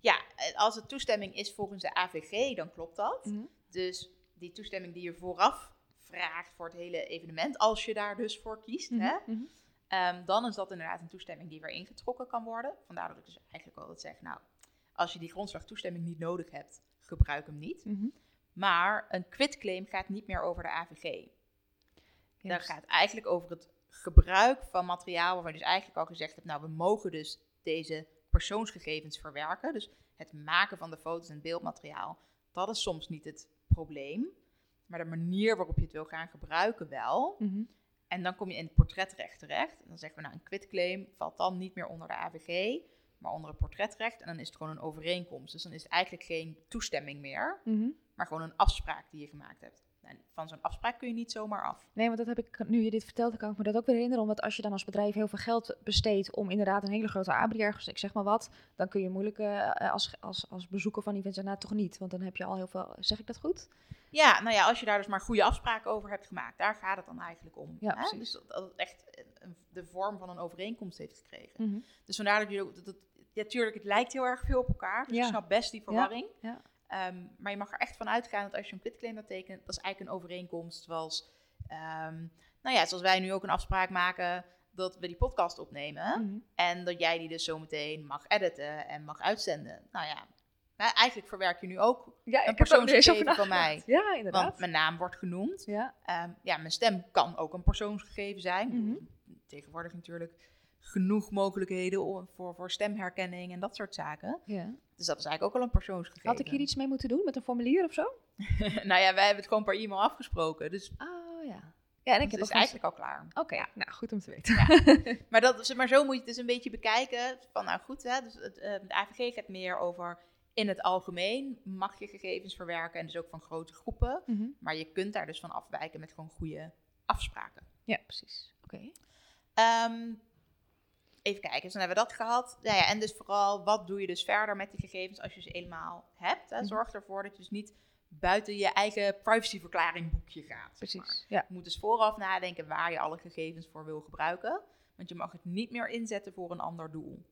S2: Ja, als het toestemming is volgens de AVG, dan klopt dat. Mhm. Dus die toestemming die je vooraf vraagt voor het hele evenement, als je daar dus voor kiest, mhm, hè, mhm. Ehm, dan is dat inderdaad een toestemming die weer ingetrokken kan worden. Vandaar dat ik dus eigenlijk altijd zeg, nou, als je die grondslagtoestemming niet nodig hebt, gebruik hem niet. Maar een quitclaim gaat niet meer over de AVG. Yes. Dat gaat eigenlijk over het gebruik van materiaal waarvan je dus eigenlijk al gezegd hebt, nou, we mogen dus deze persoonsgegevens verwerken. Dus het maken van de foto's en beeldmateriaal, dat is soms niet het probleem. Maar de manier waarop je het wil gaan gebruiken wel. Mhm. En dan kom je in het portretrecht terecht. En dan zeggen we, nou, een quitclaim valt dan niet meer onder de AVG, maar onder het portretrecht. En dan is het gewoon een overeenkomst. Dus dan is het eigenlijk geen toestemming meer, mhm. maar gewoon een afspraak die je gemaakt hebt. En van zo'n afspraak kun je niet zomaar af.
S1: Nee, want dat heb ik, nu je dit vertelt, kan ik me dat ook weer herinneren. Omdat als je dan als bedrijf heel veel geld besteedt om inderdaad een hele grote abri ergens, ik zeg maar wat, dan kun je moeilijk uh, als, als, als bezoeker van events nou toch niet. Want dan heb je al heel veel, zeg ik dat goed?
S2: Ja, nou ja, als je daar dus maar goede afspraken over hebt gemaakt, daar gaat het dan eigenlijk om. Ja, hè? Dus dat, het echt de vorm van een overeenkomst heeft gekregen. Mhm. Dus vandaar dat je dat, dat, ja, tuurlijk, het lijkt heel erg veel op elkaar. Dus ja. je snapt best die verwarring. Ja. Ehm, maar je mag er echt van uitgaan dat als je een quitclaim dat tekent, dat is eigenlijk een overeenkomst zoals, um, nou ja, zoals wij nu ook een afspraak maken dat we die podcast opnemen. Mhm. En dat jij die dus zometeen mag editen en mag uitzenden. Nou ja, nou, eigenlijk verwerk je nu ook ja, een persoonsgegeven van mij. *laughs*
S1: Ja, inderdaad.
S2: Want mijn naam wordt genoemd. Ja. Ehm, ja, mijn stem kan ook een persoonsgegeven zijn. Mhm. Tegenwoordig natuurlijk genoeg mogelijkheden voor, voor stemherkenning en dat soort zaken. Ja. Dus dat is eigenlijk ook al een persoonsgegeven.
S1: Had ik hier iets mee moeten doen met een formulier of zo? *laughs*
S2: nou ja, wij hebben het gewoon per e-mail afgesproken. Dus
S1: oh ja. Ja, en ik
S2: dus heb het eigenlijk al klaar.
S1: Oké, ja. nou goed om te weten.
S2: Ja. *laughs* maar, dat, maar zo moet je het dus een beetje bekijken. Van nou goed, hè, dus het, uh, de AVG gaat meer over in het algemeen mag je gegevens verwerken en dus ook van grote groepen. Mhm. Maar je kunt daar dus van afwijken met gewoon goede afspraken.
S1: Ja, precies. Oké.
S2: Ehm, even kijken, dus dan hebben we dat gehad. Ja, ja, en dus vooral, wat doe je dus verder met die gegevens als je ze eenmaal hebt? Hè? Mhm. Zorg ervoor dat je dus niet buiten je eigen privacyverklaring boekje gaat.
S1: Precies. Ja.
S2: Je moet dus vooraf nadenken waar je alle gegevens voor wil gebruiken. Want je mag het niet meer inzetten voor een ander doel.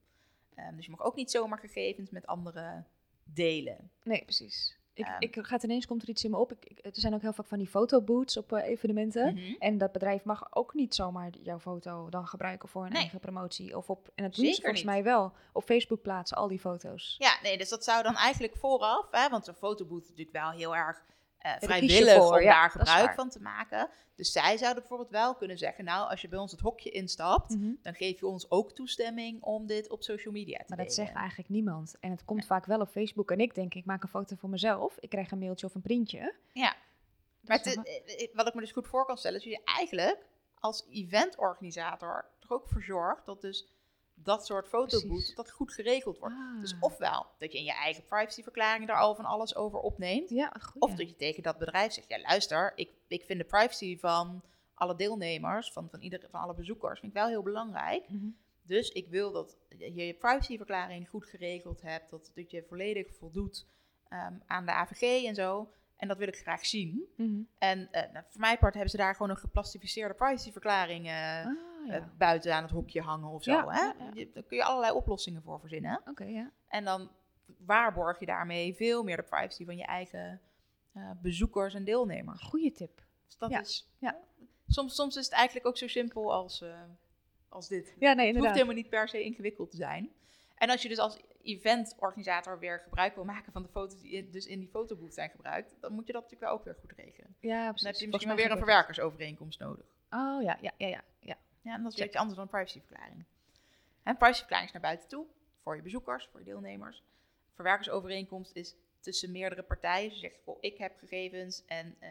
S2: Um, dus je mag ook niet zomaar gegevens met andere delen.
S1: Nee, precies. Ik, um, ik gaat ineens komt er iets in me op. Ik, er zijn ook heel vaak van die fotoboots op uh, evenementen. Mhm. En dat bedrijf mag ook niet zomaar jouw foto dan gebruiken voor een eigen promotie. Of op, en het doen volgens mij wel, op Facebook plaatsen, al die foto's.
S2: Ja, nee, dus dat zou dan eigenlijk vooraf, hè, want een fotoboot is natuurlijk wel heel erg uh, vrijwillig voor, om daar gebruik van te maken. Dus zij zouden bijvoorbeeld wel kunnen zeggen, nou, als je bij ons het hokje instapt, mhm. dan geef je ons ook toestemming om dit op social media te
S1: Maar dat zegt eigenlijk niemand. En het komt vaak wel op Facebook. En ik denk, ik maak een foto voor mezelf. Ik krijg een mailtje of een printje.
S2: Ja. Maar eh, eh, wat ik me dus goed voor kan stellen, is dat je eigenlijk als eventorganisator er ook voor zorgt dat dus dat soort fotobooths, dat goed geregeld wordt. Dus ah. ofwel dat je in je eigen privacyverklaring daar al van alles over opneemt.
S1: Ja,
S2: of dat je tegen dat bedrijf zegt, ja luister, ik, ik vind de privacy van alle deelnemers, van, van, ieder, van alle bezoekers, vind ik wel heel belangrijk. Mhm. Dus ik wil dat je je privacyverklaring goed geregeld hebt, dat, dat je volledig voldoet ehm, aan de AVG en zo. En dat wil ik graag zien. Mhm. En uh, nou, voor mijn part hebben ze daar gewoon een geplastificeerde privacyverklaring uh, buiten aan het hokje hangen of zo. hè? daar kun je allerlei oplossingen voor verzinnen.
S1: Oké, ja.
S2: En dan waarborg je daarmee veel meer de privacy van je eigen bezoekers en deelnemers.
S1: Goeie tip.
S2: Dus dat is. Ja. Soms, soms is het eigenlijk ook zo simpel als, als dit.
S1: Ja, nee, inderdaad.
S2: Het hoeft helemaal niet per se ingewikkeld te zijn. En als je dus als eventorganisator weer gebruik wil maken van de foto's die dus in die fotobooth zijn gebruikt, dan moet je dat natuurlijk wel ook weer goed regelen.
S1: Ja, precies.
S2: Dan heb je misschien maar weer een verwerkersovereenkomst nodig.
S1: Oh ja, ja, ja, ja.
S2: Ja, ja en dat is een beetje anders dan een privacyverklaring. En privacyverklaring is naar buiten toe, voor je bezoekers, voor je deelnemers. Verwerkersovereenkomst is tussen meerdere partijen. Dus je zegt, oh, ik heb gegevens en uh,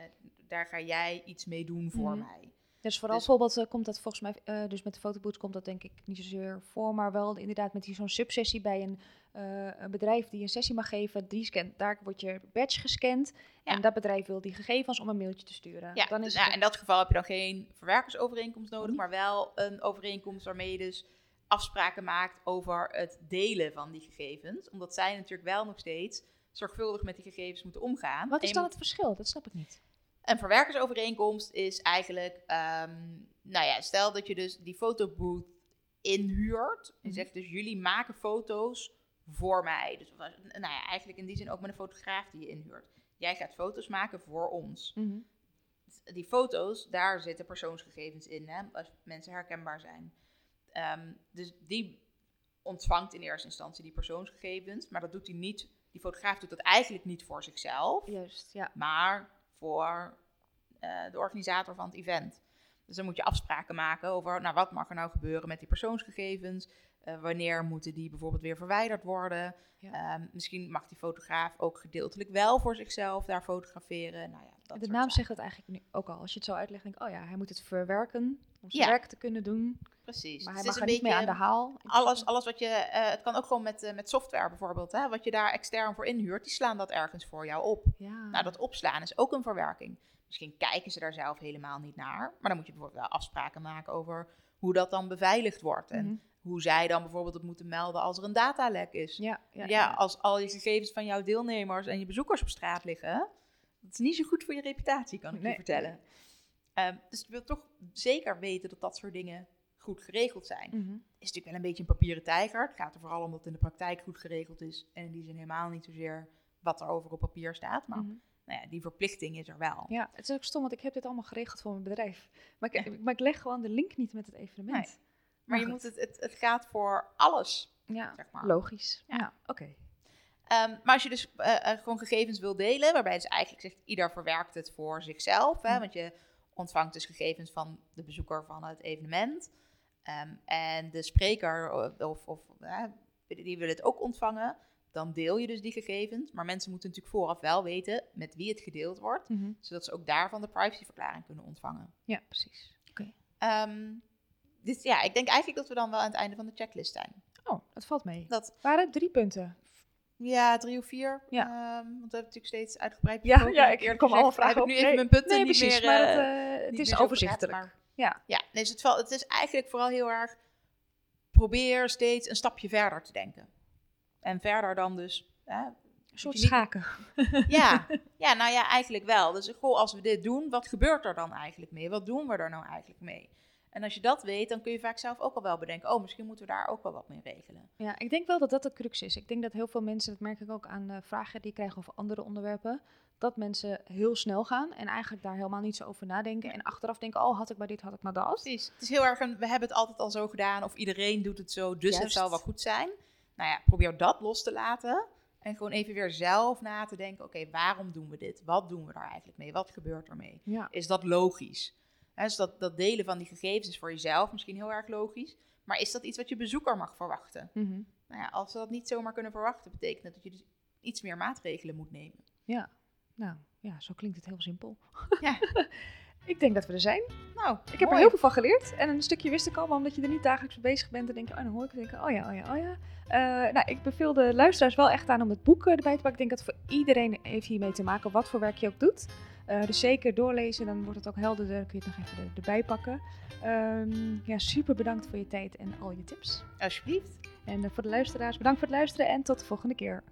S2: daar ga jij iets mee doen voor mhm. mij.
S1: Dus vooral dus, bijvoorbeeld uh, komt dat volgens mij, uh, dus met de fotoboots komt dat denk ik niet zozeer voor, maar wel inderdaad met zo'n subsessie bij een, uh, een, bedrijf die een sessie mag geven, die scant, daar wordt je badge gescand ja. en dat bedrijf wil die gegevens om een mailtje te sturen.
S2: Ja, dan is ja, in dat geval heb je dan geen verwerkersovereenkomst nodig, maar wel een overeenkomst waarmee je dus afspraken maakt over het delen van die gegevens, omdat zij natuurlijk wel nog steeds zorgvuldig met die gegevens moeten omgaan.
S1: Wat is dan het verschil? Dat snap ik niet.
S2: Een verwerkersovereenkomst is eigenlijk, um, nou ja, stel dat je dus die fotobooth inhuurt. Je mhm. zegt dus, jullie maken foto's voor mij. Dus nou ja, eigenlijk in die zin ook met een fotograaf die je inhuurt. Jij gaat foto's maken voor ons. Mhm. Die foto's, daar zitten persoonsgegevens in, hè, als mensen herkenbaar zijn. Ehm, dus die ontvangt in eerste instantie die persoonsgegevens, maar dat doet hij niet. Die fotograaf doet dat eigenlijk niet voor zichzelf,
S1: Juist, ja.
S2: maar voor uh, de organisator van het event. Dus dan moet je afspraken maken over, nou, wat mag er nou gebeuren met die persoonsgegevens? Uh, wanneer moeten die bijvoorbeeld weer verwijderd worden? Ehm, misschien mag die fotograaf ook gedeeltelijk wel voor zichzelf daar fotograferen. Nou ja,
S1: dat de naam zegt het eigenlijk nu ook al. Als je het zo uitlegt, denk ik, oh ja, hij moet het verwerken om zijn werk te kunnen doen.
S2: Precies.
S1: Maar hij mag er niet mee aan de haal.
S2: Alles, alles wat je, uh, het kan ook gewoon met, uh, met software bijvoorbeeld, hè, wat je daar extern voor inhuurt, die slaan dat ergens voor jou op. Ja. Nou, dat opslaan is ook een verwerking. Misschien kijken ze daar zelf helemaal niet naar, maar dan moet je bijvoorbeeld wel afspraken maken over hoe dat dan beveiligd wordt. En mhm hoe zij dan bijvoorbeeld het moeten melden als er een datalek is. Ja, ja, ja, als al je gegevens van jouw deelnemers en je bezoekers op straat liggen, dat is niet zo goed voor je reputatie, kan ik je vertellen. Ehm, dus je wilt toch zeker weten dat dat soort dingen goed geregeld zijn. Mm Is natuurlijk wel een beetje een papieren tijger. Het gaat er vooral om dat het in de praktijk goed geregeld is. En in die zin helemaal niet zozeer wat er over op papier staat. Maar mhm. nou ja, die verplichting is er wel.
S1: Ja, het is ook stom, want ik heb dit allemaal geregeld voor mijn bedrijf. Maar ik, maar ik leg gewoon de link niet met het evenement.
S2: Maar, je moet het, het, het gaat voor alles.
S1: Ja, zeg maar. logisch. Ja, oké.
S2: Ehm, maar als je dus uh, gewoon gegevens wil delen, waarbij dus eigenlijk zegt ieder verwerkt het voor zichzelf, hè, hm. want je ontvangt dus gegevens van de bezoeker van het evenement. Um, en de spreker of, of uh, die wil het ook ontvangen, dan deel je dus die gegevens. Maar mensen moeten natuurlijk vooraf wel weten met wie het gedeeld wordt, mhm. zodat ze ook daarvan de privacyverklaring kunnen ontvangen.
S1: Ja, precies. Oké.
S2: Ehm, dus ja, ik denk eigenlijk dat we dan wel aan het einde van de checklist zijn.
S1: Oh, dat valt mee. Dat waren drie punten.
S2: Ja, drie of vier. Ja. Um, want we hebben natuurlijk steeds uitgebreid
S1: Ja, ja ik kom allemaal vragen
S2: Heb ik nu even mijn punten nee, niet precies,
S1: meer... maar het, uh, het is overzichtelijk. ja,
S2: ja nee, dus het, het is eigenlijk vooral heel erg... Probeer steeds een stapje verder te denken. En verder dan dus... Hè,
S1: een soort schaken. *laughs*
S2: Ja, *laughs* ja, nou ja, eigenlijk wel. Dus goh, als we dit doen, wat gebeurt er dan eigenlijk mee? Wat doen we er nou eigenlijk mee? En als je dat weet, dan kun je vaak zelf ook al wel bedenken, oh, misschien moeten we daar ook wel wat mee regelen.
S1: Ja, ik denk wel dat dat de crux is. Ik denk dat heel veel mensen, dat merk ik ook aan de vragen die ik krijg over andere onderwerpen, dat mensen heel snel gaan en eigenlijk daar helemaal niet zo over nadenken. En achteraf denken, oh, had ik maar dit, had ik maar dat.
S2: Precies. Het is heel erg een, we hebben het altijd al zo gedaan, of iedereen doet het zo, dus het zal wel goed zijn. Nou ja, probeer dat los te laten. En gewoon even weer zelf na te denken: oké, waarom doen we dit? Wat doen we daar eigenlijk mee? Wat gebeurt er mee? Is dat logisch? Dus dat, dat delen van die gegevens is voor jezelf misschien heel erg logisch. Maar is dat iets wat je bezoeker mag verwachten? Mhm. nou ja, als ze dat niet zomaar kunnen verwachten, betekent dat dat je dus iets meer maatregelen moet nemen.
S1: Ja, nou ja, zo klinkt het heel simpel. Ja. *laughs* ik denk dat we er zijn. Nou, ik heb er heel veel van geleerd. En een stukje wist ik al, maar omdat je er niet dagelijks mee bezig bent, dan denk ik, oh, dan hoor ik denken, oh ja, oh ja, oh ja. Uh, nou, ik beveel de luisteraars wel echt aan om het boek erbij te pakken. Ik denk dat voor iedereen heeft hiermee te maken, wat voor werk je ook doet. Uh, dus zeker doorlezen, dan wordt het ook helderder. Dan kun je het nog even erbij pakken. Um, ja, super bedankt voor je tijd en al je tips.
S2: Alsjeblieft.
S1: En uh, voor de luisteraars, bedankt voor het luisteren en tot de volgende keer.